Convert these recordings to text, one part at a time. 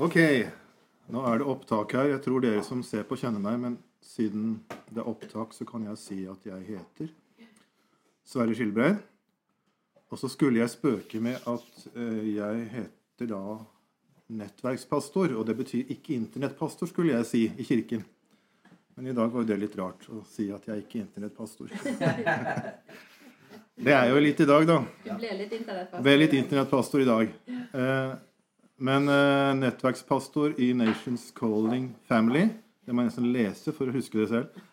Ok, nå er det opptak her. Jeg tror dere som ser på, kjenner meg, men siden det er opptak, så kan jeg si at jeg heter Sverre Skilbreid. Og så skulle jeg spøke med at eh, jeg heter da nettverkspastor, og det betyr ikke internettpastor, skulle jeg si, i kirken. Men i dag var jo det litt rart å si at jeg ikke er internettpastor. det er jo litt i dag, da. Du ble litt internettpastor. Ble litt internettpastor i dag. Eh, men uh, nettverkspastor i Nations Calling Family Det må jeg nesten lese for å huske det selv.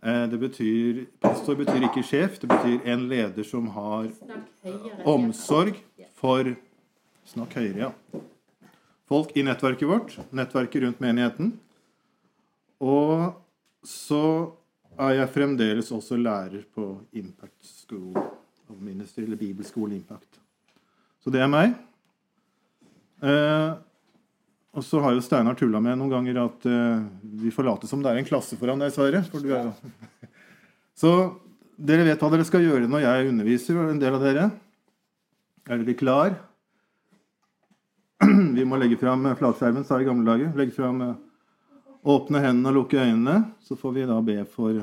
Uh, det betyr, pastor betyr ikke sjef, det betyr en leder som har omsorg for Snakk høyere, ja. Folk i nettverket vårt, nettverket rundt menigheten. Og så er jeg fremdeles også lærer på Impact School of Ministry, eller Bibelskole Impact. Så det er meg. Eh, og så har jo Steinar tulla med noen ganger at eh, vi får late som det er en klasse foran deg, Sverre. For du Så dere vet hva dere skal gjøre når jeg underviser, en del av dere. Er dere klar? Vi må legge fram flatskjermen, sa jeg i gamle dager. Legge fram eh, Åpne hendene og lukke øynene. Så får vi da be for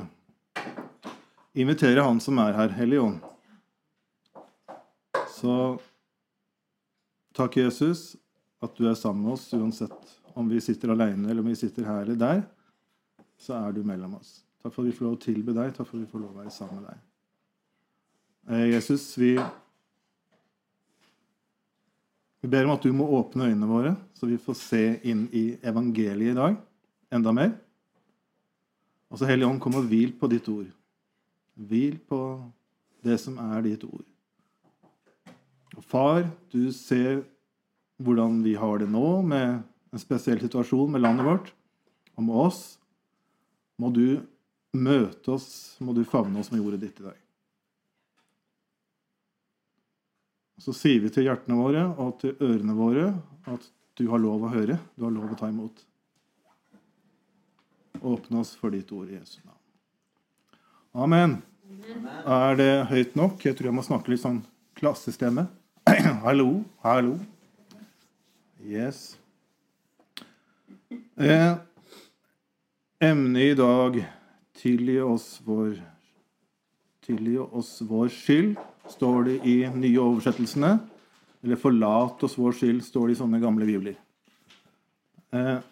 Invitere Han som er her, Helligånd. Så takk, Jesus, at du er sammen med oss uansett om vi sitter alene eller om vi sitter her eller der. Så er du mellom oss. Takk for at vi får lov å tilbe deg. Takk for at vi får lov å være sammen med deg. Eh, Jesus, vi, vi ber om at du må åpne øynene våre, så vi får se inn i evangeliet i dag enda mer. Og så Hellige Ånd, kom og hvil på ditt ord. Hvil på det som er ditt ord. Og Far, du ser hvordan vi har det nå med en spesiell situasjon med landet vårt og med oss. Må du møte oss, må du favne oss med ordet ditt i dag. Og Så sier vi til hjertene våre og til ørene våre at du har lov å høre, du har lov å ta imot. Åpne oss for ditt ord i Jesu navn. Amen. Er det høyt nok? Jeg tror jeg må snakke litt sånn klassestemme. hallo, hallo. Yes. Eh, emnet i dag tilgi oss vår Tilgi oss vår skyld, står det i nye oversettelsene. Eller forlat oss vår skyld, står det i sånne gamle bibler. Eh,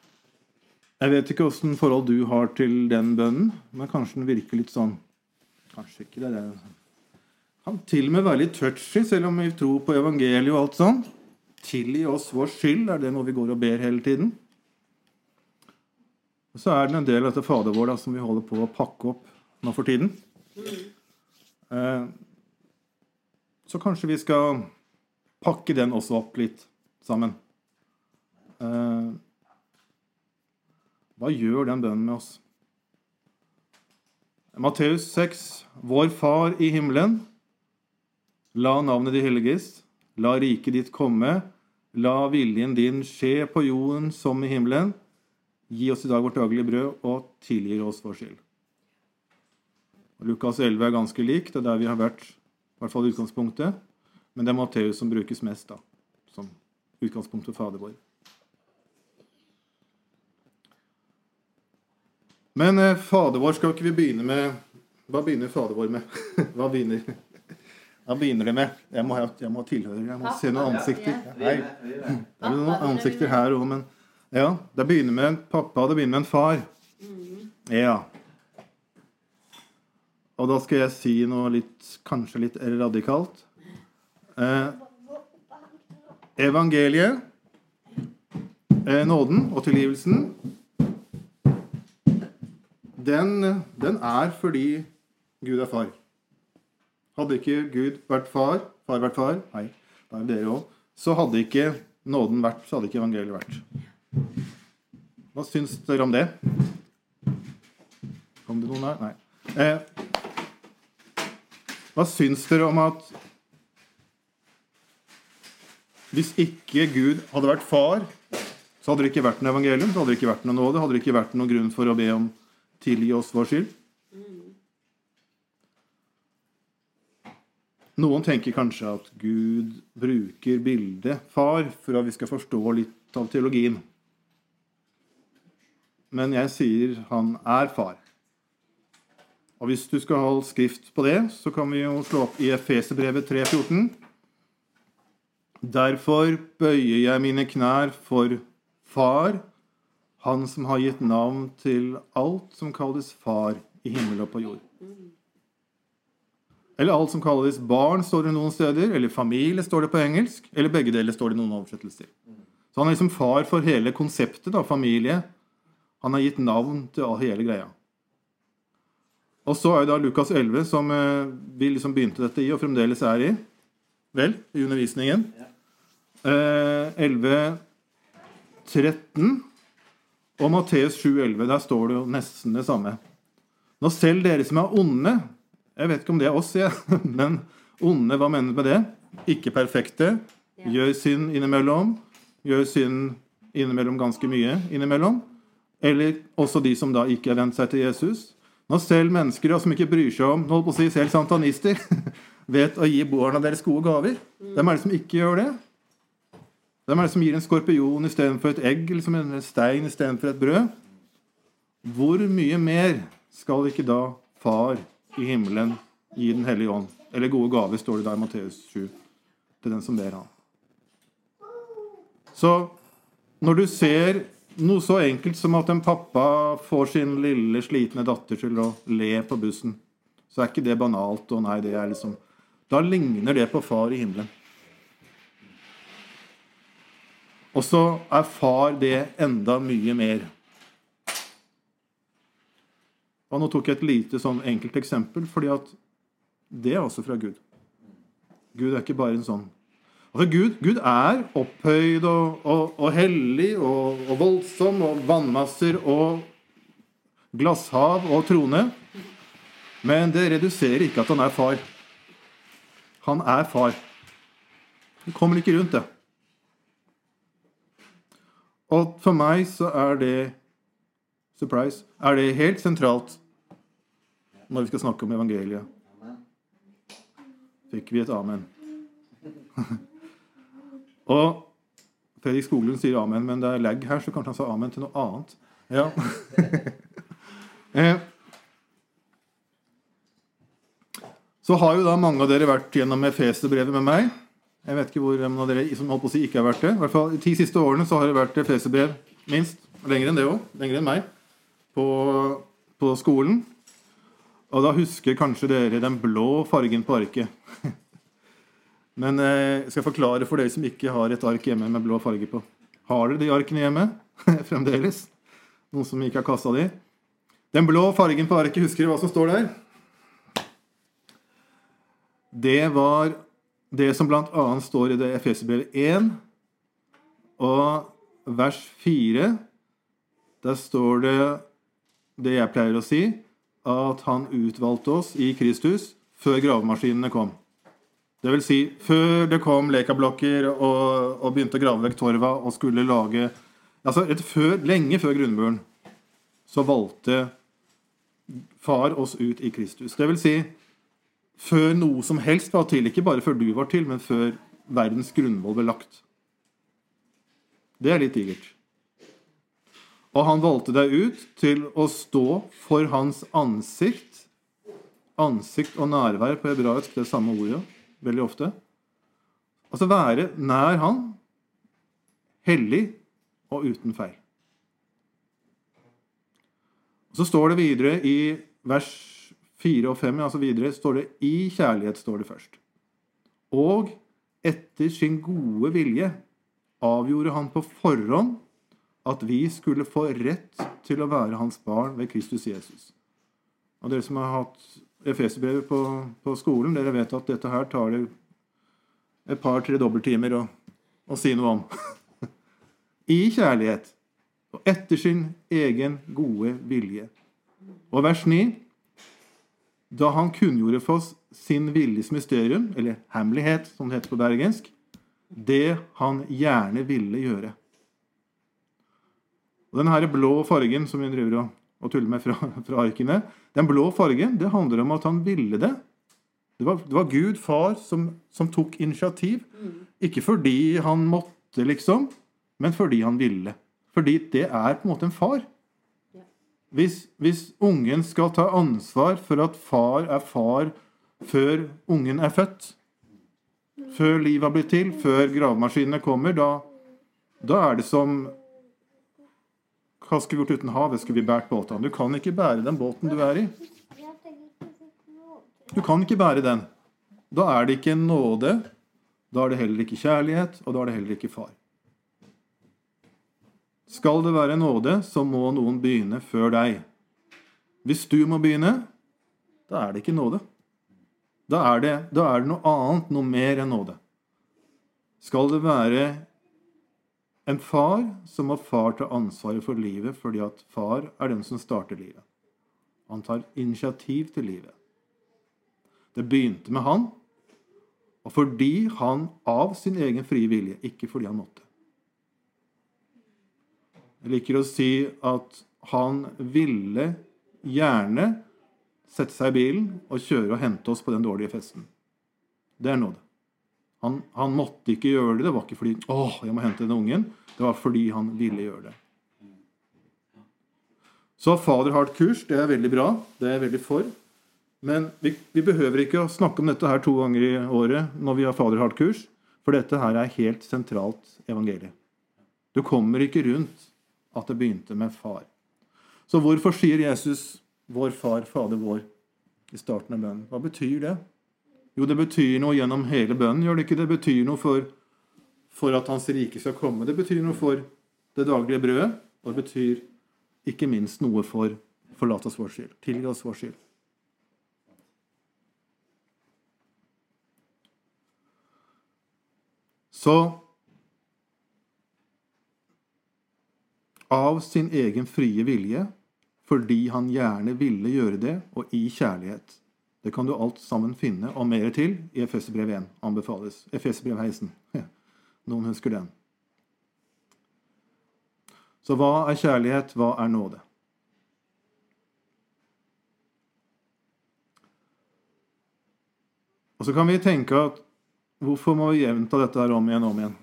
jeg vet ikke åssen forhold du har til den bønnen, men kanskje den virker litt sånn Kanskje ikke det. er det kan til og med være litt touchy, selv om vi tror på evangeliet og alt sånn. Tilgi oss vår skyld, er det noe vi går og ber hele tiden? Og så er det en del av dette Fader vår da, som vi holder på å pakke opp nå for tiden. Eh, så kanskje vi skal pakke den også opp litt sammen. Eh, hva gjør den bønnen med oss? Matteus 6. Vår Far i himmelen. La navnet ditt helliges. La riket ditt komme. La viljen din skje på jorden som i himmelen. Gi oss i dag vårt daglige brød, og tilgir oss vår skyld. Lukas 11 er ganske lik. Det er der vi har vært, i hvert fall i utgangspunktet. Men det er Matteus som brukes mest da, som utgangspunkt for Fader vår. Men eh, Fader vår skal ikke vi begynne med Hva begynner Fader vår med? Hva begynner, Da begynner de med Jeg må, jeg må tilhøre, jeg må se noen ansikter. Hei. Det er noen ansikter her òg, men Ja. Det begynner med en pappa, det begynner med en far. Ja. Og da skal jeg si noe litt kanskje litt radikalt. Eh, evangeliet, eh, nåden og tilgivelsen, den, den er fordi Gud er far. Hadde ikke Gud vært far, far vært far, nei, da er dere òg, så hadde ikke nåden vært, så hadde ikke evangeliet vært. Hva syns dere om det? Kom det noen her? Nei. Eh, hva syns dere om at hvis ikke Gud hadde vært far, så hadde det ikke vært noe evangelium, så hadde det ikke vært noe nåde, hadde det ikke vært noen grunn for å be om tilgi oss vår skyld? Noen tenker kanskje at Gud bruker bildet far for at vi skal forstå litt av teologien. Men jeg sier han er far. Og hvis du skal holde skrift på det, så kan vi jo slå opp i Efeserbrevet 3,14. Derfor bøyer jeg mine knær for Far, Han som har gitt navn til alt som kalles far i himmel og på jord. Eller alt som kalles barn, står det noen steder. Eller familie, står det på engelsk. Eller begge deler står det noen oversettelser. Så han er liksom far for hele konseptet, da, familie. Han har gitt navn til hele greia. Og så er det da Lukas 11, som eh, vi liksom begynte dette i, og fremdeles er i. Vel, i undervisningen. Eh, 11, 13 og Matteus 7,11. Der står det jo nesten det samme. Nå selv dere som er onde Jeg vet ikke om det er oss, jeg, men onde, hva mener du med det? Ikke perfekte. Gjør synd innimellom. Gjør synd innimellom ganske mye innimellom. Eller også de som da ikke har vendt seg til Jesus. Når selv mennesker som ikke bryr seg om holdt på å si selv santanister, vet å gi barna deres gode gaver. Hvem er det som ikke gjør det? Hvem er det som gir en skorpion istedenfor et egg, eller som en stein istedenfor et brød? Hvor mye mer skal ikke da Far i himmelen gi Den hellige ånd? Eller gode gaver, står det der i Matteus 7, til den som ber ham. Så når du ser noe så enkelt som at en pappa får sin lille, slitne datter til å le på bussen, så er ikke det banalt. og nei, det er liksom... Da ligner det på far i himmelen. Og så er far det enda mye mer. Og nå tok jeg et lite sånn enkelt eksempel, fordi at det er også fra Gud. Gud er ikke bare en sånn Altså Gud, Gud er opphøyd og, og, og hellig og, og voldsom og vannmasser og glasshav og trone. Men det reduserer ikke at han er far. Han er far. Du kommer ikke rundt det. Og for meg så er det Surprise. Er det helt sentralt når vi skal snakke om evangeliet? Fikk vi et amen? Og Fredrik Skoglund sier amen, men det er lag her, så kanskje han sa amen til noe annet. Ja. Eh, så har jo da mange av dere vært gjennom Efeserbrevet med meg. Jeg vet ikke hvor mange av dere som holdt på å si ikke har vært det. I hvert fall De ti siste årene så har det vært Efeserbrev minst. Lenger enn det òg. Lenger enn meg. På, på skolen. Og da husker kanskje dere den blå fargen på arket. Men eh, jeg skal forklare for dere som ikke har et ark hjemme med blå farge på. Har dere de arkene hjemme fremdeles? Noen som ikke har kasta de? Den blå fargen på arket, husker dere hva som står der? Det var det som bl.a. står i det Efeserbrevet 1 og vers 4. Der står det det jeg pleier å si, at han utvalgte oss i Kristus før gravemaskinene kom. Det vil si, før det kom lekablokker og, og begynte å grave vekk torva og skulle lage altså før, Lenge før grunnmuren så valgte far oss ut i Kristus. Det vil si, før noe som helst var til. Ikke bare før du var til, men før verdens grunnvoll ble lagt. Det er litt digert. Og han valgte deg ut til å stå for hans ansikt. Ansikt og nærvær på hebraisk, det samme ordet. veldig ofte. Altså være nær Han, hellig og uten feil. Så står det videre i vers 4 og 5 altså videre, står det i kjærlighet står det først. Og etter sin gode vilje avgjorde han på forhånd at vi skulle få rett til å være hans barn ved Kristus Jesus. Og Dere som har hatt Efeserbrevet på, på skolen, dere vet at dette her tar det et par-tre dobbelttimer å, å si noe om. I kjærlighet og etter sin egen gode vilje. Og vers 9 Da han kunngjorde for oss sin viljes mysterium, eller hemmelighet, som det heter på bergensk, det han gjerne ville gjøre. Og den her blå fargen som vi driver og, og tuller med fra, fra arkene, den blå fargen det handler om at han ville det. Det var, det var Gud, far, som, som tok initiativ. Ikke fordi han måtte, liksom, men fordi han ville. Fordi det er på en måte en far. Hvis, hvis ungen skal ta ansvar for at far er far før ungen er født, før livet har blitt til, før gravemaskinene kommer, da, da er det som Hva skulle vi gjort uten havet? Skulle vi båret båtene? Du kan ikke bære den båten du er i. Du kan ikke bære den. Da er det ikke nåde. Da er det heller ikke kjærlighet, og da er det heller ikke far. Skal det være nåde, så må noen begynne før deg. Hvis du må begynne, da er det ikke nåde. Da er det, da er det noe annet, noe mer enn nåde. Skal det være en far, som må far ta ansvaret for livet, fordi at far er den som starter livet. Han tar initiativ til livet. Det begynte med han, og fordi han av sin egen frie vilje, ikke fordi han måtte. Jeg liker å si at han ville gjerne sette seg i bilen og kjøre og hente oss på den dårlige festen. Det er nåde. Han, han måtte ikke gjøre det. Det var ikke fordi åh, jeg må hente den ungen. Det var fordi han ville gjøre det. Så Fader har et kurs. Det er veldig bra. Det er jeg veldig for. Men vi, vi, behøver ikke å snakke om dette her to ganger i året når vi har Fader har et kurs, for dette her er helt sentralt evangeliet. Du kommer ikke rundt at det begynte med far. Så hvorfor sier Jesus 'vår far, Fader vår' i starten av bønnen? Hva betyr det? Jo, det betyr noe gjennom hele bønnen, gjør det ikke? Det betyr noe for, for at Hans rike skal komme. Det betyr noe for det daglige brødet, og det betyr ikke minst noe for forlat oss vår skyld. Tilgi oss vår skyld. Så av sin egen frie vilje, fordi han gjerne ville gjøre det, og i kjærlighet. Det kan du alt sammen finne og mer til i Efeserbrev 1. Anbefales. Efeserbrev heisen. Noen husker den. Så hva er kjærlighet? Hva er nåde? Og så kan vi tenke at hvorfor må vi gjenta dette her om igjen og om igjen?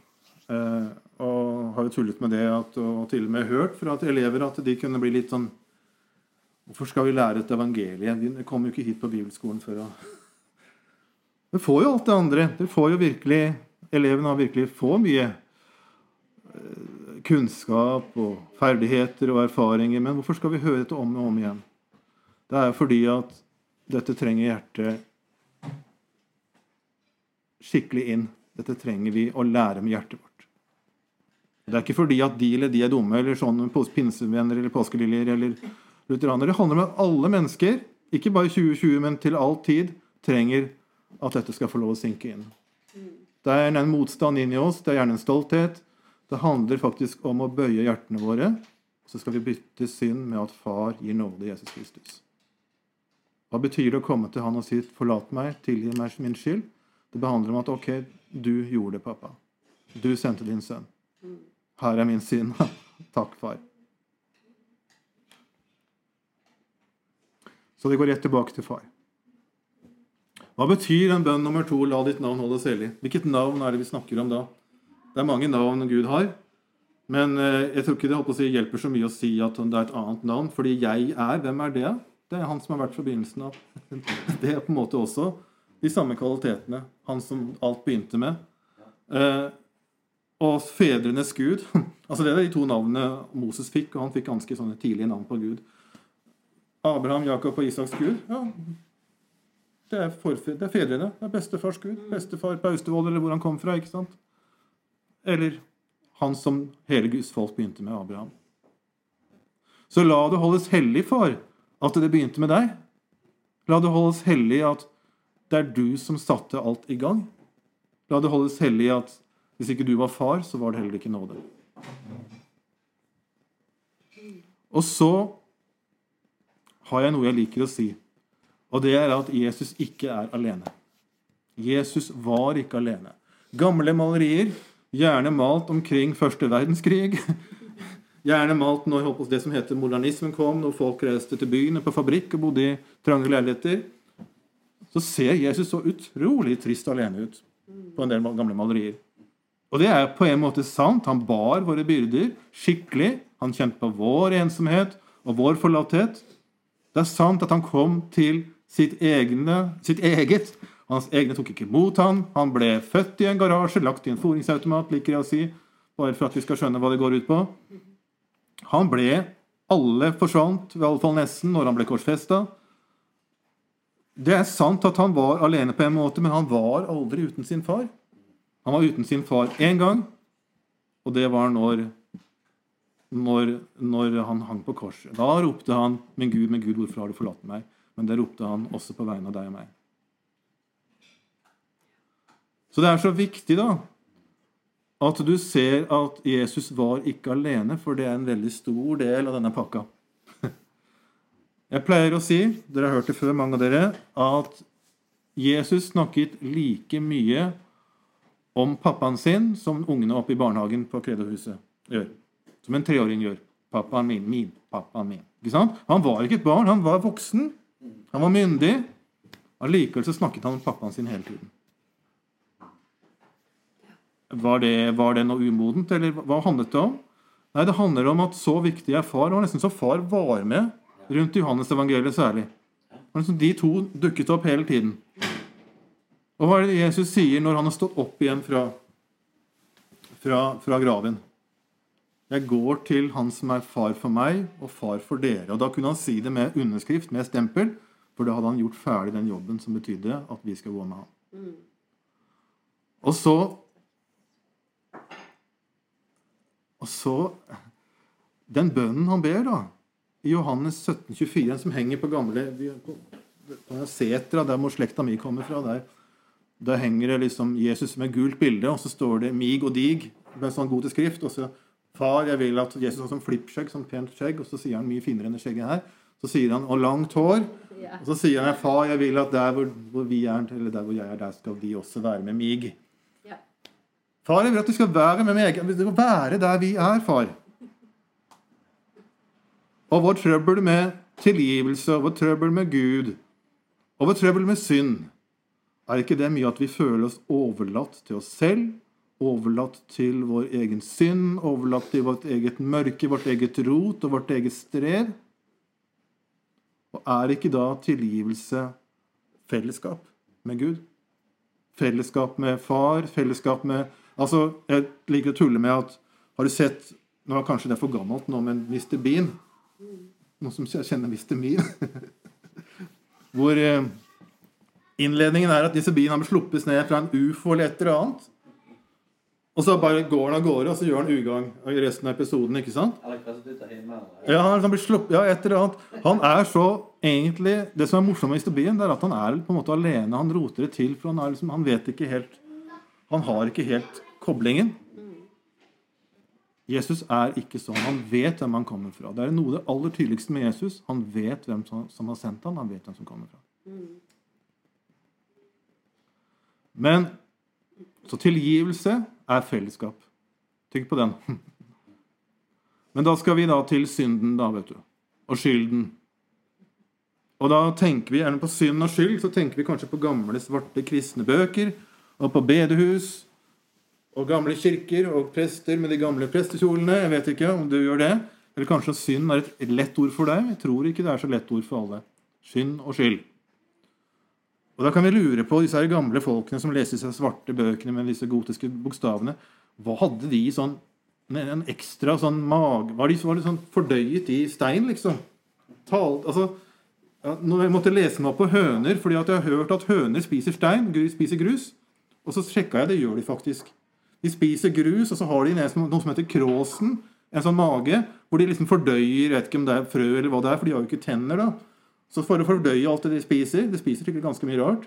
Eh, og har jo tullet med det at, og til og med hørt fra at elever at de kunne bli litt sånn Hvorfor skal vi lære et evangelie? Vi kommer jo ikke hit på bibelskolen før å Vi får jo alt det andre. Det får jo virkelig, Elevene har virkelig få mye eh, kunnskap og ferdigheter og erfaringer. Men hvorfor skal vi høre dette om og om igjen? Det er jo fordi at dette trenger hjertet skikkelig inn. Dette trenger vi å lære med hjertet vårt. Det er ikke fordi at de eller de er dumme, eller sånn pinsevenner eller påskeliljer eller lutheranere. Det handler om at alle mennesker, ikke bare 2020, men til all tid, trenger at dette skal få lov å synke inn. Det er en motstand inni oss, det er gjerne en stolthet. Det handler faktisk om å bøye hjertene våre. Så skal vi bytte synd med at far gir nåde i Jesus Kristus. Hva betyr det å komme til han og si 'forlat meg, tilgi meg min skyld'? Det behandler om at 'ok, du gjorde det, pappa'. Du sendte din sønn. Her er min synd. Takk, far. Så det går rett tilbake til far. Hva betyr en bønn nummer to 'La ditt navn holdes hellig'? Hvilket navn er det vi snakker om da? Det er mange navn Gud har. Men eh, jeg tror ikke det si, hjelper så mye å si at det er et annet navn. Fordi 'jeg er', hvem er det? Det er han som har vært forbindelsen av. Det er på en måte også de samme kvalitetene. Han som alt begynte med. Eh, og fedrenes Gud. altså Det er de to navnene Moses fikk, og han fikk ganske sånne tidlige navn på Gud. Abraham, Jakob og Isaks Gud. ja, Det er, forfed, det er fedrene. Det er bestefars Gud. Bestefar på Austevoll, eller hvor han kom fra. ikke sant? Eller han som hele Guds folk begynte med, Abraham. Så la det holdes hellig, far, at det begynte med deg. La det holdes hellig at det er du som satte alt i gang. La det holdes hellig at hvis ikke du var far, så var det heller ikke nåde. Og så har jeg noe jeg liker å si, og det er at Jesus ikke er alene. Jesus var ikke alene. Gamle malerier, gjerne malt omkring første verdenskrig. Gjerne malt når det som heter modernismen kom, når folk reiste til byen på fabrikk og bodde i trange leiligheter. Så ser Jesus så utrolig trist alene ut på en del gamle malerier. Og det er på en måte sant. Han bar våre byrder skikkelig. Han kjente på vår ensomhet og vår forlatthet. Det er sant at han kom til sitt, egne, sitt eget. Hans egne tok ikke imot han. Han ble født i en garasje, lagt i en foringsautomat, liker jeg å si, bare for at vi skal skjønne hva det går ut på. Han ble Alle forsvant, i alle fall nesten, når han ble korsfesta. Det er sant at han var alene på en måte, men han var aldri uten sin far. Han var uten sin far én gang, og det var når, når, når han hang på korset. Da ropte han 'Min Gud, min Gud, hvorfor har du forlatt meg?' Men det ropte han også på vegne av deg og meg. Så det er så viktig, da, at du ser at Jesus var ikke alene, for det er en veldig stor del av denne pakka. Jeg pleier å si, dere har hørt det før, mange av dere, at Jesus snakket like mye om pappaen sin som ungene oppe i barnehagen på Kredohuset gjør. Som en treåring gjør. Pappaen min, min, pappaen min. Ikke sant? Han var ikke et barn, han var voksen. Han var myndig. Allikevel så snakket han om pappaen sin hele tiden. Var det, var det noe umodent, eller hva handlet det om? Nei, Det handler om at så viktig er far. Var nesten så far var med rundt Johannes evangeliet særlig. Liksom de to dukket opp hele tiden. Og hva er det Jesus sier når han har stått opp igjen fra, fra, fra graven? Jeg går til han som er far for meg og far for dere. Og Da kunne han si det med underskrift, med stempel, for da hadde han gjort ferdig den jobben som betydde at vi skal gå med ham. Og så Og så Den bønnen han ber, da, i Johannes 17, 24, som henger på gamle på, på Setra, der hvor slekta mi kommer fra, der, der henger det liksom Jesus med gult bilde, og så står det 'mig og dig' med sånn god til skrift. Og så 'Far, jeg vil at Jesus har sånn flippskjegg, sånn pent skjegg', og så sier han mye finere enn det skjegget her. Så sier han 'og langt hår'. Og så sier han 'Far, jeg vil at der hvor, hvor vi er, eller der hvor jeg er, der skal de også være med meg. Ja. Far, jeg vil at du skal være med meg. Du skal være der vi er, far. Og vår trøbbel med tilgivelse, og vår trøbbel med Gud, og vår trøbbel med synd, er ikke det mye at vi føler oss overlatt til oss selv, overlatt til vår egen synd, overlatt til vårt eget mørke, vårt eget rot og vårt eget strev? Og er ikke da tilgivelse fellesskap med Gud? Fellesskap med far, fellesskap med Altså, Jeg liker å tulle med at Har du sett Nå er kanskje det for gammelt nå, men Mr. Bean Noen som kjenner Mr. Bean? Hvor eh, innledningen er at disse biene har blitt sluppet ned fra en ufo eller et eller annet. Og så bare går han av gårde, og så gjør han ugagn i resten av episoden. ikke sant? Ja, han, liksom blitt sluppet, ja, et eller annet. Han er så egentlig Det som er morsomt med historien, det er at han er på en måte alene. Han roter det til, for han, er liksom, han vet ikke helt Han har ikke helt koblingen. Jesus er ikke sånn. Han vet hvem han kommer fra. Det er noe av det aller tydeligste med Jesus. Han vet hvem som, som har sendt ham. Han vet hvem som kommer fra. Men så tilgivelse er fellesskap. Tenk på den. Men da skal vi da til synden, da, vet du. Og skylden. Og da tenker vi gjerne på synd og skyld, så tenker vi kanskje på gamle, svarte kristne bøker, og på bedehus, og gamle kirker, og prester med de gamle prestekjolene. Jeg vet ikke om du gjør det. Eller kanskje synd er et lett ord for deg. Jeg tror ikke det er så lett ord for alle. Synd og skyld. Og da kan vi lure på disse gamle folkene som leser disse svarte bøkene med disse gotiske bokstavene. Hva hadde de sånn en ekstra sånn mage Var var de, sånn fordøyet i stein, liksom? Tal, altså, ja, jeg måtte lese meg opp på høner, fordi at jeg har hørt at høner spiser stein, spiser grus. Og så sjekka jeg, det gjør de faktisk. De spiser grus, og så har de noe som heter kråsen, en sånn mage, hvor de liksom fordøyer vet ikke om det er frø eller hva det er, for de har jo ikke tenner. da. Så for å fordøye alt det de spiser, de spiser sikkert ganske mye rart,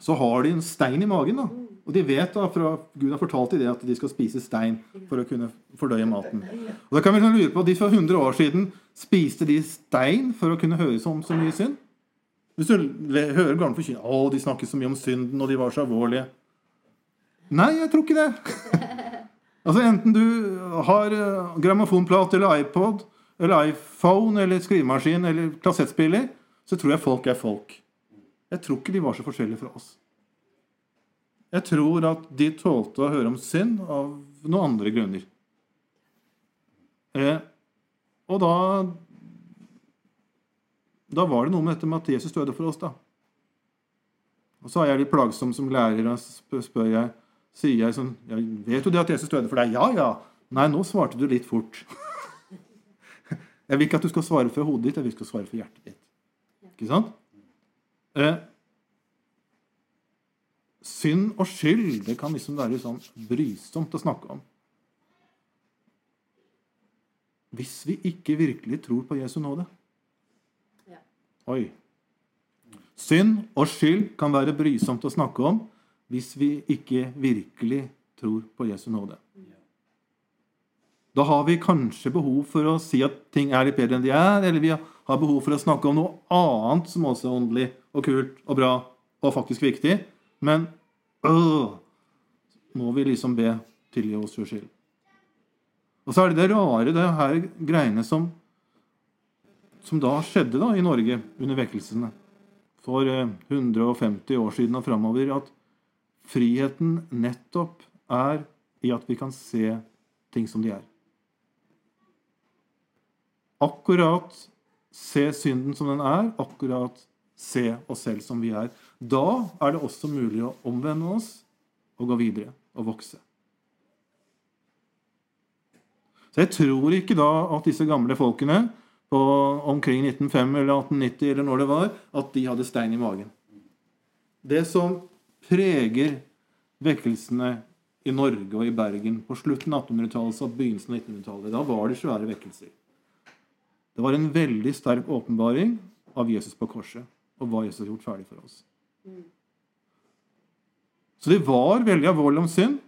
så har de en stein i magen. da. Og de vet da, fra Gud har fortalt dem det, at de skal spise stein for å kunne fordøye maten. Og da kan vi liksom lure på, De for 100 år siden spiste de stein for å kunne høres om så mye synd? Hvis du hører gamle forkynnere å, de snakker så mye om synden, og de var så alvorlige. Nei, jeg tror ikke det. altså Enten du har eh, grammofonplate eller iPod eller iPhone eller skrivemaskin eller kassettspiller, så tror jeg folk er folk. Jeg tror ikke de var så forskjellige fra oss. Jeg tror at de tålte å høre om synd av noen andre grunner. Eh, og da Da var det noe med dette med at Jesus døde for oss, da. Og så er jeg litt plagsom som lærer, og spør jeg Sier jeg sånn ja, 'Vet du det at Jesus døde for deg?' 'Ja, ja.' Nei, nå svarte du litt fort. Jeg vil ikke at du skal svare for hodet ditt, jeg vil at du skal svare for hjertet ditt. Ikke sant? Eh, synd og skyld, det kan liksom være sånn brysomt å snakke om. Hvis vi ikke virkelig tror på Jesu nåde. Ja. Oi. Synd og skyld kan være brysomt å snakke om hvis vi ikke virkelig tror på Jesu nåde. Da har vi kanskje behov for å si at ting er litt bedre enn de er, eller vi har behov for å snakke om noe annet som også er åndelig og kult og bra og faktisk viktig. Men øh, må vi liksom be tilgi oss vår skyld. Og så er det det rare, det her greiene som, som da skjedde da i Norge under vekkelsene for eh, 150 år siden og framover, at friheten nettopp er i at vi kan se ting som de er. Akkurat se synden som den er, akkurat se oss selv som vi er. Da er det også mulig å omvende oss og gå videre og vokse. Så jeg tror ikke da at disse gamle folkene på omkring 1905 eller 1890 eller når det var, at de hadde stein i magen. Det som preger vekkelsene i Norge og i Bergen på slutten av 1800-tallet og begynnelsen av 1900-tallet, da var det svære vekkelser. Det var en veldig sterk åpenbaring av Jesus på korset og hva Jesus har gjort ferdig for oss. Så de var veldig alvorlige om synd,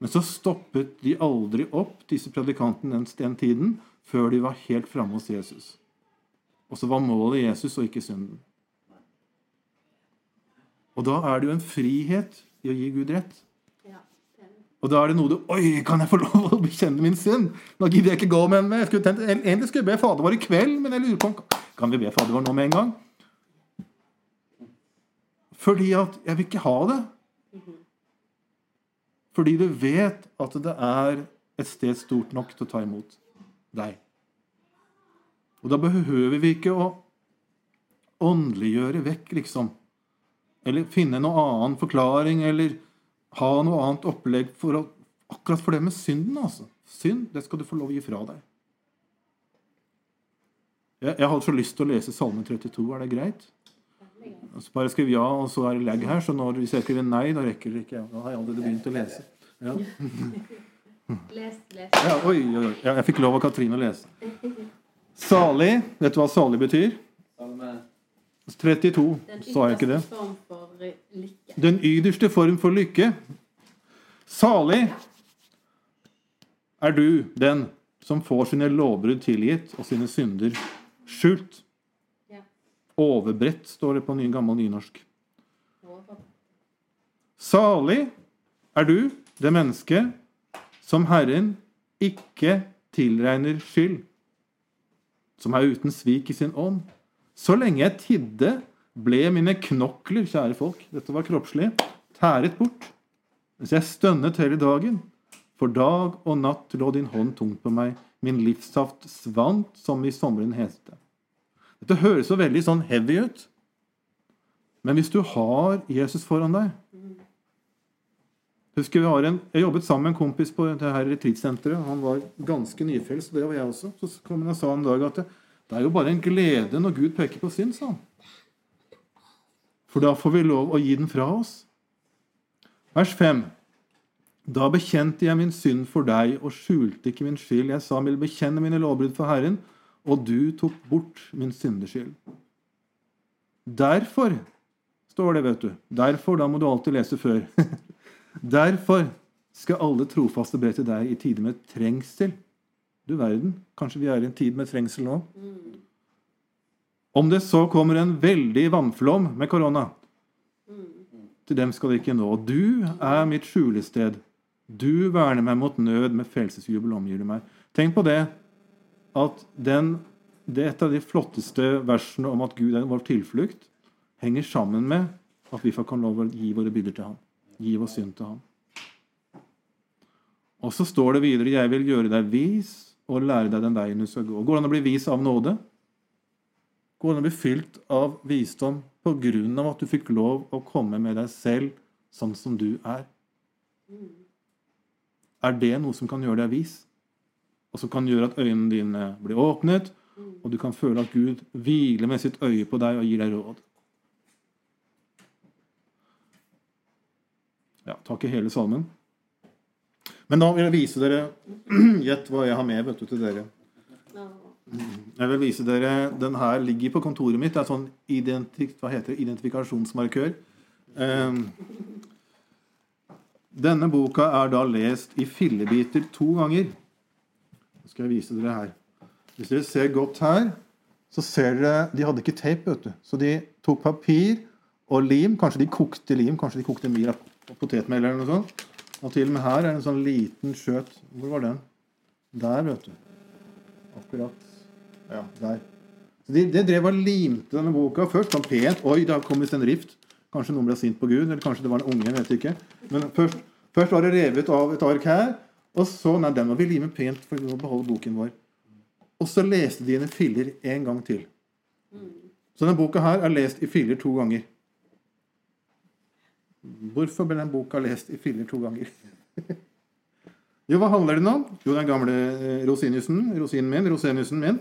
men så stoppet de aldri opp, disse predikantene den, den tiden, før de var helt framme hos Jesus. Og så var målet Jesus og ikke synden. Og da er det jo en frihet i å gi Gud rett. Ja, det er det. Og da er det noe du Oi, kan jeg få lov å bekjenne min synd? Nå gidder jeg ikke gå med den. Jeg skulle egentlig skulle jeg be Fader vår i kveld, men jeg lurer på om Kan vi be Fader vår nå med en gang? Fordi at jeg vil ikke ha det. Fordi du vet at det er et sted stort nok til å ta imot deg. Og da behøver vi ikke å åndeliggjøre vekk, liksom. Eller finne noen annen forklaring, eller ha noe annet opplegg for å, akkurat for det med synden. altså. Synd, det skal du få lov å gi fra deg. Jeg, jeg hadde så lyst til å lese Salme 32. Er det greit? Så bare skriv ja, og så er det lag her. Så når, hvis jeg skriver nei, da rekker det ikke. Da har jeg allerede begynt å lese. Ja. Les, les. Ja, oi, oi, oi. Ja, jeg fikk lov av Katrine å lese. Salig. Vet du hva salig betyr? Salme 32. Den Sa jeg ikke det? Lykke. Den ytterste form for lykke. Salig er du den som får sine lovbrudd tilgitt og sine synder skjult. Ja. Overbredt, står det på ny, gammel nynorsk. Salig er du, det menneske, som Herren ikke tilregner skyld, som er uten svik i sin ånd. Så lenge jeg tidde, ble mine knokler, kjære folk, dette var kroppslig, tæret bort, mens jeg stønnet hele dagen. For dag og natt lå din hånd tungt på meg, min livssaft svant som i sommeren heste. Dette høres så veldig sånn heavy ut. Men hvis du har Jesus foran deg Husker vi har en, Jeg jobbet sammen med en kompis på det her retreatsenteret. Han var ganske nyfrelst, og det var jeg også. Så kom han og sa en dag at det, det er jo bare en glede når Gud peker på synd, sa han. For da får vi lov å gi den fra oss. Vers 5. Da bekjente jeg min synd for deg og skjulte ikke min skyld. Jeg sa vil bekjenne mine lovbrudd for Herren, og du tok bort min syndeskyld. Derfor står det, vet du. Derfor, da må du alltid lese før. Derfor skal alle trofaste be til deg i tider med trengsel. Du verden, kanskje vi er i en tid med trengsel nå? Om det så kommer en veldig vannflom med korona, til dem skal det ikke nå. Du er mitt skjulested. Du verner meg mot nød, med frelsesjubel omgir du meg. Tenk på det at den, det et av de flotteste versene om at Gud er vår tilflukt, henger sammen med at vi får kan lov å gi våre byrder til ham. Gi vår synd til ham. Og så står det videre 'Jeg vil gjøre deg vis og lære deg den veien du skal gå'. Går det an å bli vis av nåde? Går an å bli fylt av visdom av at du fikk lov å komme med deg selv sånn som du er? Er det noe som kan gjøre deg vis? Og som kan gjøre at øynene dine blir åpnet, og du kan føle at Gud hviler med sitt øye på deg og gir deg råd? Ja, ta ikke hele salmen. Men da vil jeg vise dere Gjett hva jeg har med vet du, til dere. Jeg vil vise dere, Den her ligger på kontoret mitt. Det er sånn identik, hva heter det, identifikasjonsmarkør. Um, denne boka er da lest i fillebiter to ganger. Nå skal jeg vise dere her. Hvis dere ser godt her, så ser dere De hadde ikke tape, vet du. Så de tok papir og lim. Kanskje de kokte lim. Kanskje de kokte mye potetmel eller noe sånt. Og til og med her er det en sånn liten skjøt Hvor var den? Der, vet du. Akkurat. Ja, der. De, de drev og limte denne boka først sånn pent. Oi, det har kommet en rift. Kanskje noen ble sint på Gud, eller kanskje det var en unge. jeg vet ikke. Men først, først var det revet av et ark her, og så Nei, den må vi lime pent for å beholde boken vår. Og så leste de henne filler en gang til. Så denne boka her er lest i filler to ganger. Hvorfor ble den boka lest i filler to ganger? jo, hva handler den om? Jo, den gamle eh, Rosiniusen, rosinen min, Roseniusen min,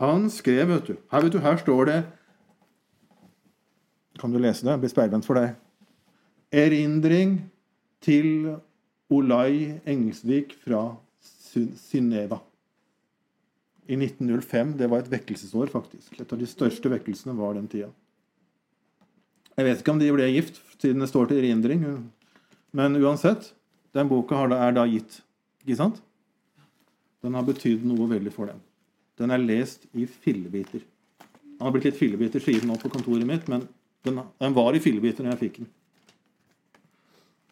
han skrev, vet du Her, vet du, her står det Kan du lese det? Jeg blir speilvendt for deg. Erindring til Olai Engelsvik fra Synneva. I 1905. Det var et vekkelsesår, faktisk. Et av de største vekkelsene var den tida. Jeg vet ikke om de ble gift, siden det står til erindring. Men uansett, den boka er da gitt. Ikke sant? Den har betydd noe veldig for dem. Den er lest i fillebiter. Den har blitt litt fillebiter siden nå på kontoret mitt, men den, den var i fillebiter når jeg fikk den.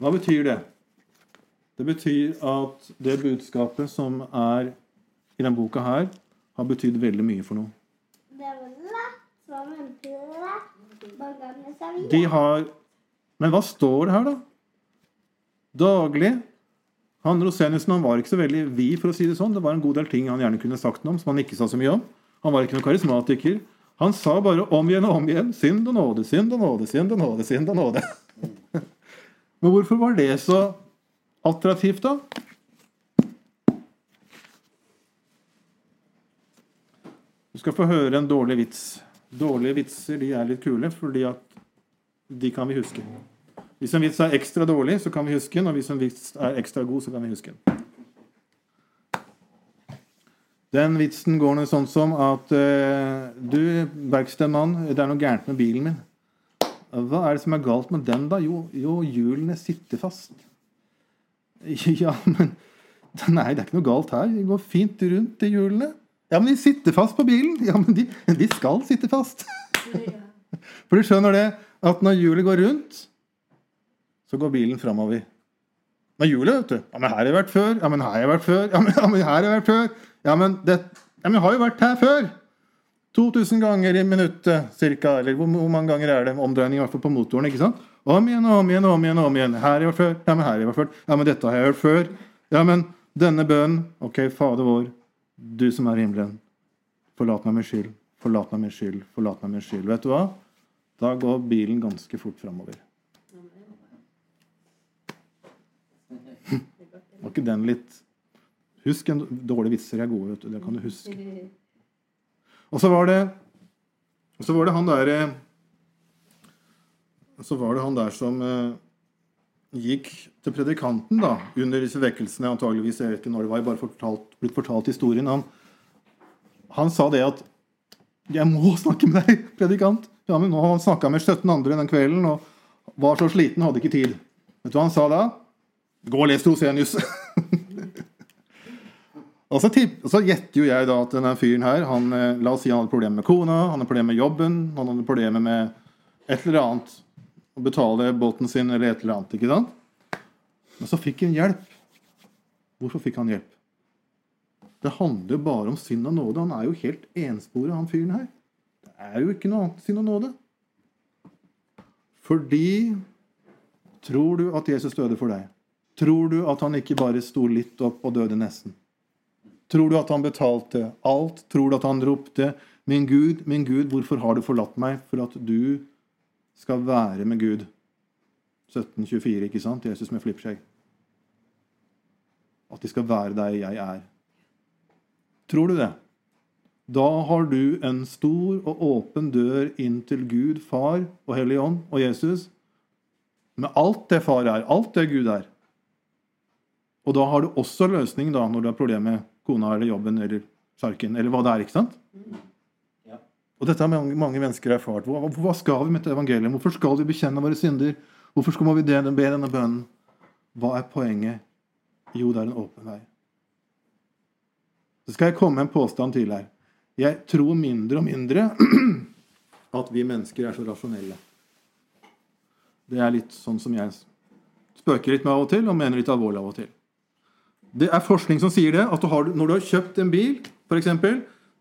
Hva betyr det? Det betyr at det budskapet som er i denne boka her, har betydd veldig mye for noen. De har Men hva står det her, da? Daglig. Han Roseniussen han var ikke så veldig vid, for å si det sånn. Det var en god del ting han gjerne kunne sagt noe om, som han ikke sa så mye om. Han var ikke noen karismatiker. Han sa bare om igjen og om igjen synd og nåde, synd og nåde, synd og nåde. synd og nåde. Men hvorfor var det så attraktivt, da? Du skal få høre en dårlig vits. Dårlige vitser de er litt kule, fordi at de kan vi huske. Hvis en vits er ekstra dårlig, så kan vi huske den. Og hvis en vits er ekstra god, så kan vi huske den. Den vitsen går noe sånn som at uh, Du, verkstedmann, det er noe gærent med bilen min. Hva er det som er galt med den, da? Jo, jo hjulene sitter fast. Ja, men Nei, det er ikke noe galt her. De går fint rundt, de hjulene. Ja, men de sitter fast på bilen. Ja, men de, de skal sitte fast. For du skjønner det, at når hjulet går rundt, så går bilen framover. Men hjulet, vet du Ja, men her har jeg vært før. Ja, men her har jeg vært før. Ja, men, ja, men her har jeg vært før. Ja, men, det, ja, men jeg har jo vært her før. 2000 ganger i minuttet cirka. Eller hvor, hvor mange ganger er det omdreining i hvert fall på motoren? ikke sant? Om igjen om igjen om igjen. om igjen. Her har jeg vært før. Ja, men her har jeg vært før. Ja, men dette har jeg hørt før. Ja, men denne bønnen Ok, Fader vår, du som er i himmelen. Forlat meg min skyld. Forlat meg min skyld. Forlat meg min skyld. Vet du hva? Da går bilen ganske fort framover. Var ikke den litt Husk en dårlige vitser er gode, vet du. Det kan du huske. Og så var det så var det han der eh, Så var det han der som eh, gikk til predikanten da, under disse vekkelsene, antageligvis, jeg vet ikke når det var, jeg bare fortalt, blitt fortalt historien. Han, han sa det at 'Jeg må snakke med deg, predikant'. Ja, men nå har han snakka med 17 andre den kvelden og var så sliten, hadde ikke tid. Vet du hva han sa da? Gå og les Rosenius. og så, så gjetter jo jeg da at denne fyren her han, eh, La oss si han hadde problemer med kona, han hadde problemer med jobben, han hadde problemer med et eller annet. Å betale båten sin eller et eller annet. ikke sant? Men så fikk han hjelp. Hvorfor fikk han hjelp? Det handler jo bare om synd og nåde. Han er jo helt ensporet, han fyren her. Det er jo ikke noe annet synd og nåde. Fordi Tror du at Jesus døde for deg? Tror du at han ikke bare sto litt opp og døde nesten? Tror du at han betalte alt? Tror du at han ropte 'Min Gud, min Gud, hvorfor har du forlatt meg?' For at du skal være med Gud. 1724, ikke sant? Jesus med flippskjegg. At de skal være der jeg er. Tror du det? Da har du en stor og åpen dør inn til Gud, Far og Hellig Ånd og Jesus. Med alt det Far er, alt det Gud er. Og da har du også løsning da, når du har problemer med kona eller jobben eller sarken eller hva det er. ikke sant? Og dette har mange, mange mennesker erfart. Hva, hva skal vi med dette evangeliet? Hvorfor skal vi bekjenne våre synder? Hvorfor skal vi be denne bønnen? Hva er poenget? Jo, det er en åpen vei. Så skal jeg komme med en påstand til her. Jeg tror mindre og mindre at vi mennesker er så rasjonelle. Det er litt sånn som jeg spøker litt med av og til, og mener litt alvorlig av og til. Det er forskning som sier det, at du har, når du har kjøpt en bil, f.eks.,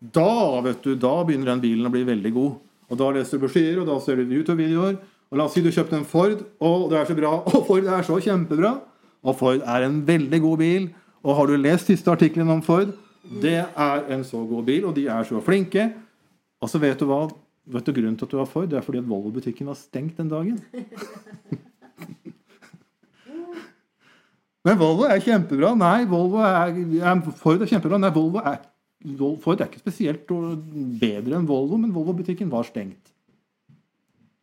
da, vet du, da begynner den bilen å bli veldig god. Og Da leser du brosjyrer, og da ser du YouTube-videoer. Og La oss si du kjøpte en Ford, og det er så bra. Og Ford er så kjempebra. Og Ford er en veldig god bil. Og har du lest siste artikkelen om Ford? Det er en så god bil, og de er så flinke. Og så vet du hva? Vet du grunnen til at du har Ford? Det er fordi at Volvo-butikken var stengt den dagen. Men Volvo er kjempebra. Nei, Volvo er, Ford er kjempebra. Nei, Volvo er, Ford er ikke spesielt bedre enn Volvo, men Volvo-butikken var stengt.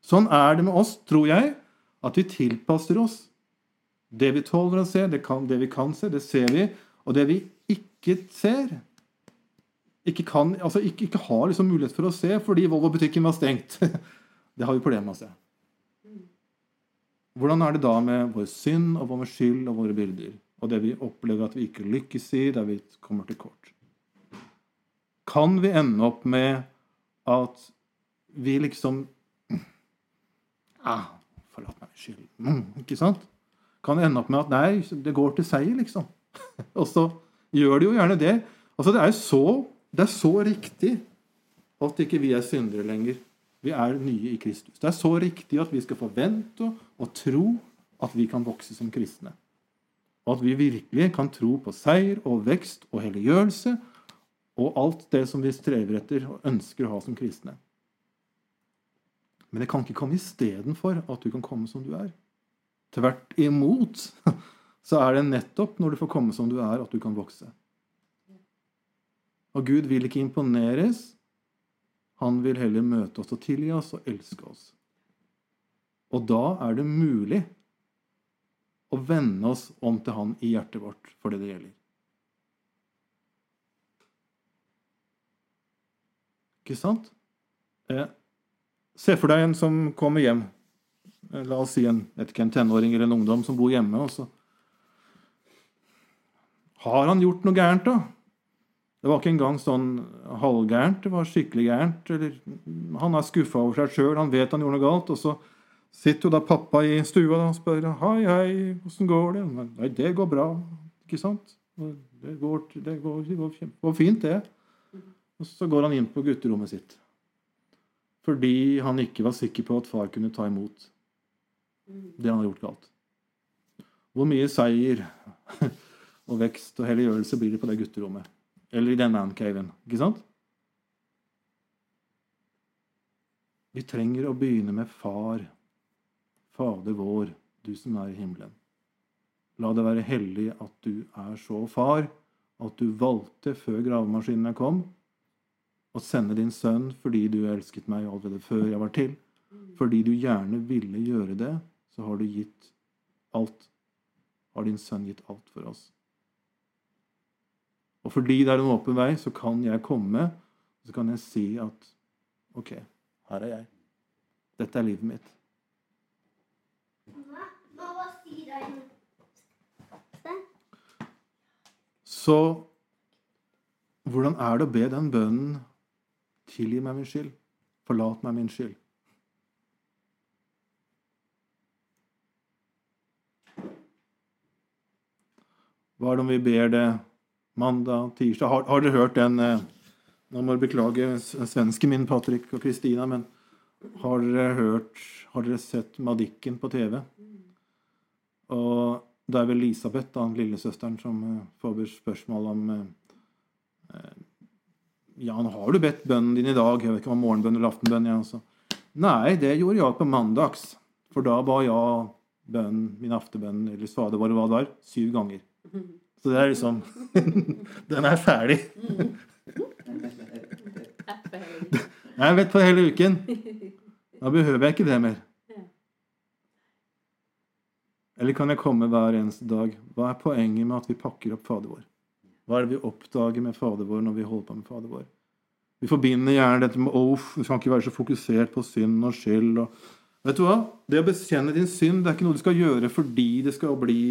Sånn er det med oss, tror jeg, at vi tilpasser oss. Det vi tåler å se, det, kan, det vi kan se, det ser vi. Og det vi ikke ser, ikke, kan, altså ikke, ikke har liksom mulighet for å se fordi Volvo-butikken var stengt. Det har vi problemer med å se. Hvordan er det da med vår synd og vår skyld og våre byrder? Og det vi opplever at vi ikke lykkes i, der vi kommer til kort? Kan vi ende opp med at vi liksom ah, Forlat meg, skyld. Mm, ikke sant? Kan ende opp med at nei, det går til seier, liksom. og så gjør det jo gjerne det. Altså, det er så, så riktig at ikke vi er syndere lenger. Vi er nye i Kristus. Det er så riktig at vi skal forvente og tro at vi kan vokse som kristne. Og at vi virkelig kan tro på seier og vekst og helliggjørelse og alt det som vi strever etter og ønsker å ha som kristne. Men det kan ikke komme istedenfor at du kan komme som du er. Tvert imot så er det nettopp når du får komme som du er, at du kan vokse. Og Gud vil ikke imponeres. Han vil heller møte oss og tilgi oss og elske oss. Og da er det mulig å vende oss om til Han i hjertet vårt for det det gjelder. Ikke sant? Eh, se for deg en som kommer hjem. Eh, la oss si en, ikke, en tenåring eller en ungdom som bor hjemme. Også. Har han gjort noe gærent, da? Det var ikke engang sånn halvgærent. Det var skikkelig gærent. Eller, han er skuffa over seg sjøl. Han vet han gjorde noe galt. Og så sitter jo da pappa i stua og spør hei, hei, åssen går det? Nei, det går bra. Ikke sant? Det går, det går, det går, går fint, det. Og så går han inn på gutterommet sitt. Fordi han ikke var sikker på at far kunne ta imot det han hadde gjort galt. Hvor mye seier og vekst og helliggjørelse blir det på det gutterommet? Eller i den mancaven, ikke sant? Vi trenger å begynne med Far. Fader vår, du som er i himmelen. La det være hellig at du er så far at du valgte før gravemaskinene kom, å sende din sønn fordi du elsket meg allerede før jeg var til. Fordi du gjerne ville gjøre det, så har du gitt alt. Har din sønn gitt alt for oss. Og fordi det er en åpen vei, så kan jeg komme, og så kan jeg si at OK, her er jeg. Dette er livet mitt. Så hvordan er det å be den bønnen Tilgi meg min skyld. Forlat meg min skyld. Hva er det om vi ber det mandag, tirsdag? Har, har dere hørt den eh, Nå må jeg beklage svensken min, Patrick og Kristina, men har dere hørt Har dere sett Madikken på TV? Og det er vel Elisabeth, da, lillesøsteren, som eh, får spørsmål om eh, eh, Ja, nå har du bedt bønnen din i dag. Jeg vet ikke om morgenbønn eller aftenbønn. Ja, altså. Nei, det gjorde jeg på mandags. For da ba jeg bønnen, min aftenbønn, eller vår, hva det var, syv ganger. Så det er liksom Den er ferdig. Jeg vet på hele uken. Da behøver jeg ikke det mer. Eller kan jeg komme hver eneste dag? Hva er poenget med at vi pakker opp Fader vår? Hva er det vi oppdager med Fader vår når vi holder på med Fader vår? Vi forbinder gjerne dette med Åh, vi kan ikke være så fokusert på synd og skyld. Og... Vet du hva? Det å bekjenne din synd det er ikke noe du skal gjøre fordi det skal bli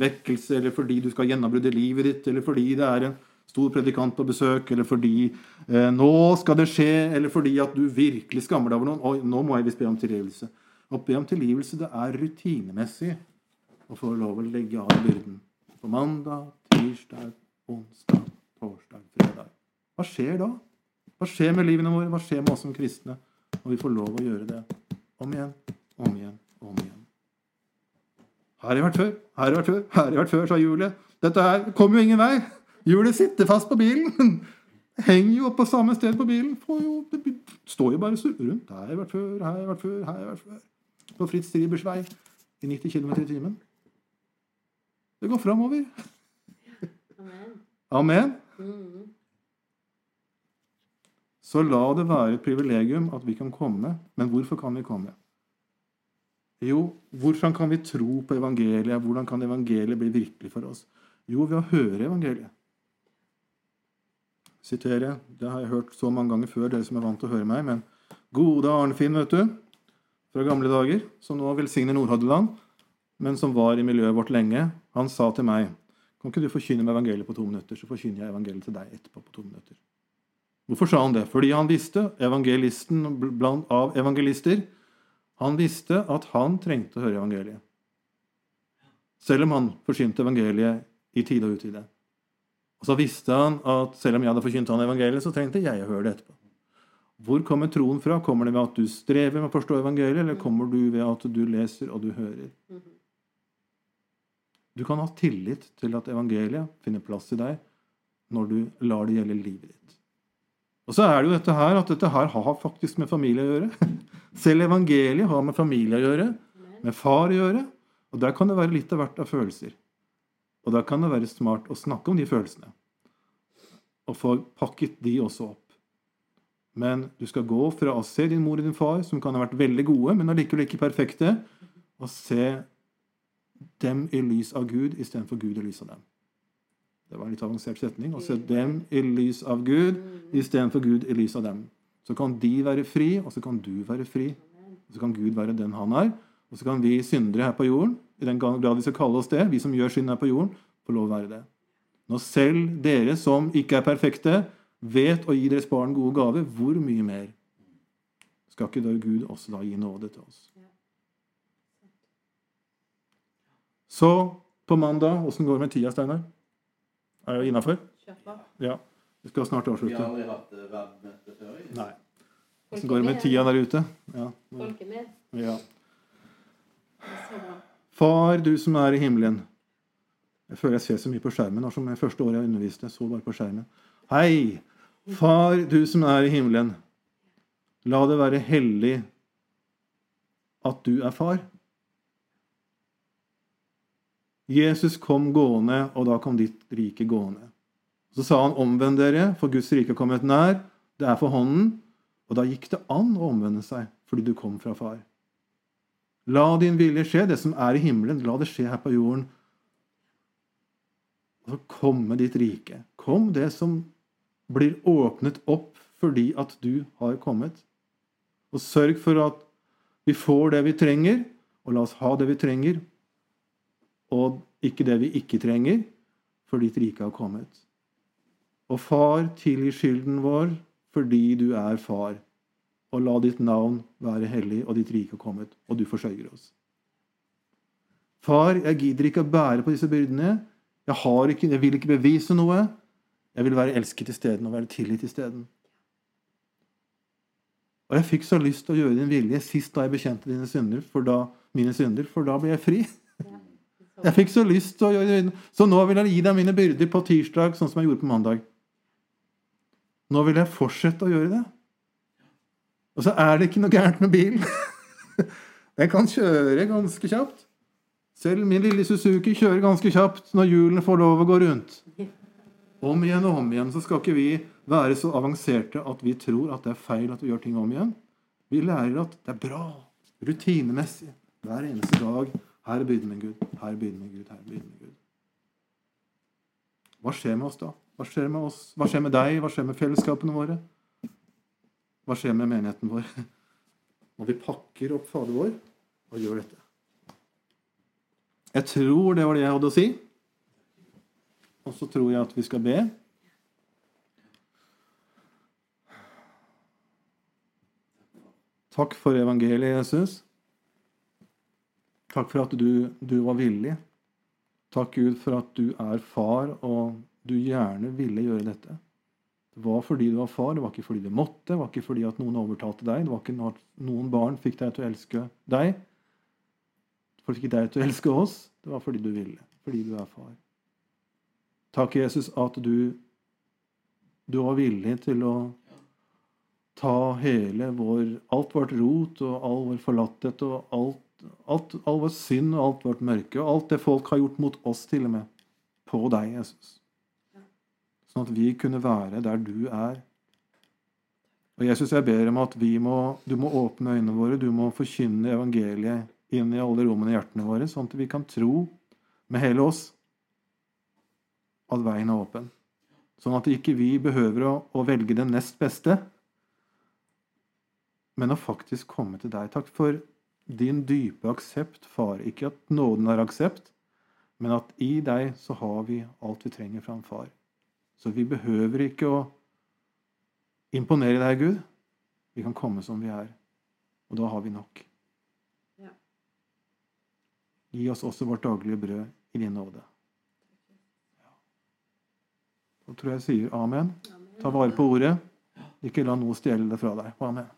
vekkelse, eller fordi du skal gjennombrudde livet ditt, eller fordi det er en stor predikant på besøk, eller fordi eh, nå skal det skje, eller fordi at du virkelig skammer deg over noen. Oi, nå må jeg visst be om tilgivelse. Å be om tilgivelse, det er rutinemessig å få lov å legge av byrden. På mandag, tirsdag, onsdag, torsdag, fredag. Hva skjer da? Hva skjer med livene våre? Hva skjer med oss som kristne Og vi får lov å gjøre det om igjen, om igjen, om igjen? Her har jeg vært før, her har jeg vært før, her har jeg vært før, sa Julie. Dette her kommer jo ingen vei. Hjulet sitter fast på bilen. Henger jo på samme sted på bilen. Får jo, det står jo bare rundt. Her har jeg vært før, her har jeg vært før, her har jeg vært før. På Fritz Stribers vei i 90 km i timen. Det går framover. Amen. Amen. Så la det være et privilegium at vi kan komme. Men hvorfor kan vi komme? Jo, hvordan kan vi tro på evangeliet? Hvordan kan evangeliet bli virkelig for oss? Jo, ved å høre evangeliet. Sitere, det har jeg hørt så mange ganger før, dere som er vant til å høre meg, men gode Arnfinn, vet du, fra gamle dager, som nå velsigner Nordhordland, men som var i miljøet vårt lenge, han sa til meg Kan ikke du forkynne med evangeliet på to minutter, så forkynner jeg evangeliet til deg etterpå på to minutter. Hvorfor sa han det? Fordi han visste, evangelisten blant av evangelister, han visste at han trengte å høre evangeliet. Selv om han forsynte evangeliet i tide og utide. Og så visste han at selv om jeg hadde forkynt han evangeliet, så trengte jeg å høre det etterpå. Hvor kommer troen fra? Kommer det ved at du strever med å forstå evangeliet, eller kommer du ved at du leser og du hører? Du kan ha tillit til at evangeliet finner plass i deg når du lar det gjelde livet ditt. Og så er det jo dette her at dette her har faktisk med familie å gjøre. Selv evangeliet har med familie å gjøre, med far å gjøre. Og der kan det være litt av hvert av følelser. Og der kan det være smart å snakke om de følelsene. Og få pakket de også opp. Men du skal gå fra å se din mor og din far, som kan ha vært veldig gode, men allikevel ikke perfekte, og se dem i lys av Gud istedenfor Gud i lys av dem. Det var en litt avansert setning. Å se dem i lys av Gud istedenfor Gud i lys av dem. Så kan de være fri, og så kan du være fri. Og så kan Gud være den han er. Og så kan vi syndere her på jorden, i den grad vi skal kalle oss det, vi som gjør synd her på jorden, få lov å være det. Når selv dere som ikke er perfekte, vet å gi deres barn gode gaver, hvor mye mer skal ikke da Gud også da gi nåde til oss? Så på mandag, åssen går det med tida, Steinar? Er det innafor? Ja. Vi skal snart Vi har aldri hatt eh, verdensmøte før. Nei. Hvordan går det med tida der ute? Ja. Med. ja. Far, du som er i himmelen. Jeg føler jeg ser så mye på skjermen. nå, som det første året jeg underviste. så bare på skjermen. Hei! Far, du som er i himmelen. La det være hellig at du er far. Jesus kom gående, og da kom ditt rike gående. Så sa han, omvend dere, for Guds rike er kommet nær. Det er for hånden. Og da gikk det an å omvende seg, fordi du kom fra far. La din vilje skje, det som er i himmelen, la det skje her på jorden. Og så komme ditt rike. Kom det som blir åpnet opp fordi at du har kommet. Og sørg for at vi får det vi trenger, og la oss ha det vi trenger, og ikke det vi ikke trenger, for ditt rike har kommet. Og far, tilgi skylden vår fordi du er far. Og la ditt navn være hellig, og ditt rike har kommet, og du forsørger oss. Far, jeg gidder ikke å bære på disse byrdene. Jeg, ikke, jeg vil ikke bevise noe. Jeg vil være elsket isteden og være tilgitt isteden. Og jeg fikk så lyst til å gjøre din vilje sist da jeg bekjente dine synder, for da, mine synder, for da ble jeg fri. Jeg fikk så lyst til å gjøre. Så nå vil jeg gi deg mine byrder på tirsdag, sånn som jeg gjorde på mandag. Nå vil jeg fortsette å gjøre det. Og så er det ikke noe gærent med bilen. Den kan kjøre ganske kjapt. Selv min lille Suzuki kjører ganske kjapt når hjulene får lov å gå rundt. Om igjen og om igjen så skal ikke vi være så avanserte at vi tror at det er feil at vi gjør ting om igjen. Vi lærer at det er bra, rutinemessig, hver eneste dag. Her er byrden min, Gud. Her er byrden min, Gud. Her er byrden min, Gud. Hva skjer med oss da? Hva skjer med oss? Hva skjer med deg? Hva skjer med fellesskapene våre? Hva skjer med menigheten vår? Når vi pakker opp Fader vår og gjør dette. Jeg tror det var det jeg hadde å si. Og så tror jeg at vi skal be. Takk for evangeliet, Jesus. Takk for at du, du var villig. Takk, Gud, for at du er far, og du gjerne ville gjøre dette. Det var fordi du var far, det var ikke fordi du måtte, det var ikke fordi at noen overtalte deg, det var ikke at noen barn fikk deg til å elske deg, for fikk deg til å elske oss. Det var fordi du ville, fordi du er far. Takk, Jesus, at du, du var villig til å ta hele vår Alt vårt rot og all vår forlatthet og alt, alt, all vår synd og alt vårt mørke og alt det folk har gjort mot oss, til og med, på deg, Jesus. Sånn at vi kunne være der du er. Og Jesus, jeg ber om at vi må, du må åpne øynene våre, du må forkynne evangeliet inn i alle rommene i hjertene våre, sånn at vi kan tro med hele oss at veien er åpen. Sånn at ikke vi behøver å, å velge det nest beste, men å faktisk komme til deg. Takk for din dype aksept, far. Ikke at nåden er aksept, men at i deg så har vi alt vi trenger fra en far. Så vi behøver ikke å imponere deg, Gud. Vi kan komme som vi er. Og da har vi nok. Ja. Gi oss også vårt daglige brød i din nåde. Da tror jeg jeg sier amen. Ta vare på ordet. Ikke la noe stjele det fra deg. Amen.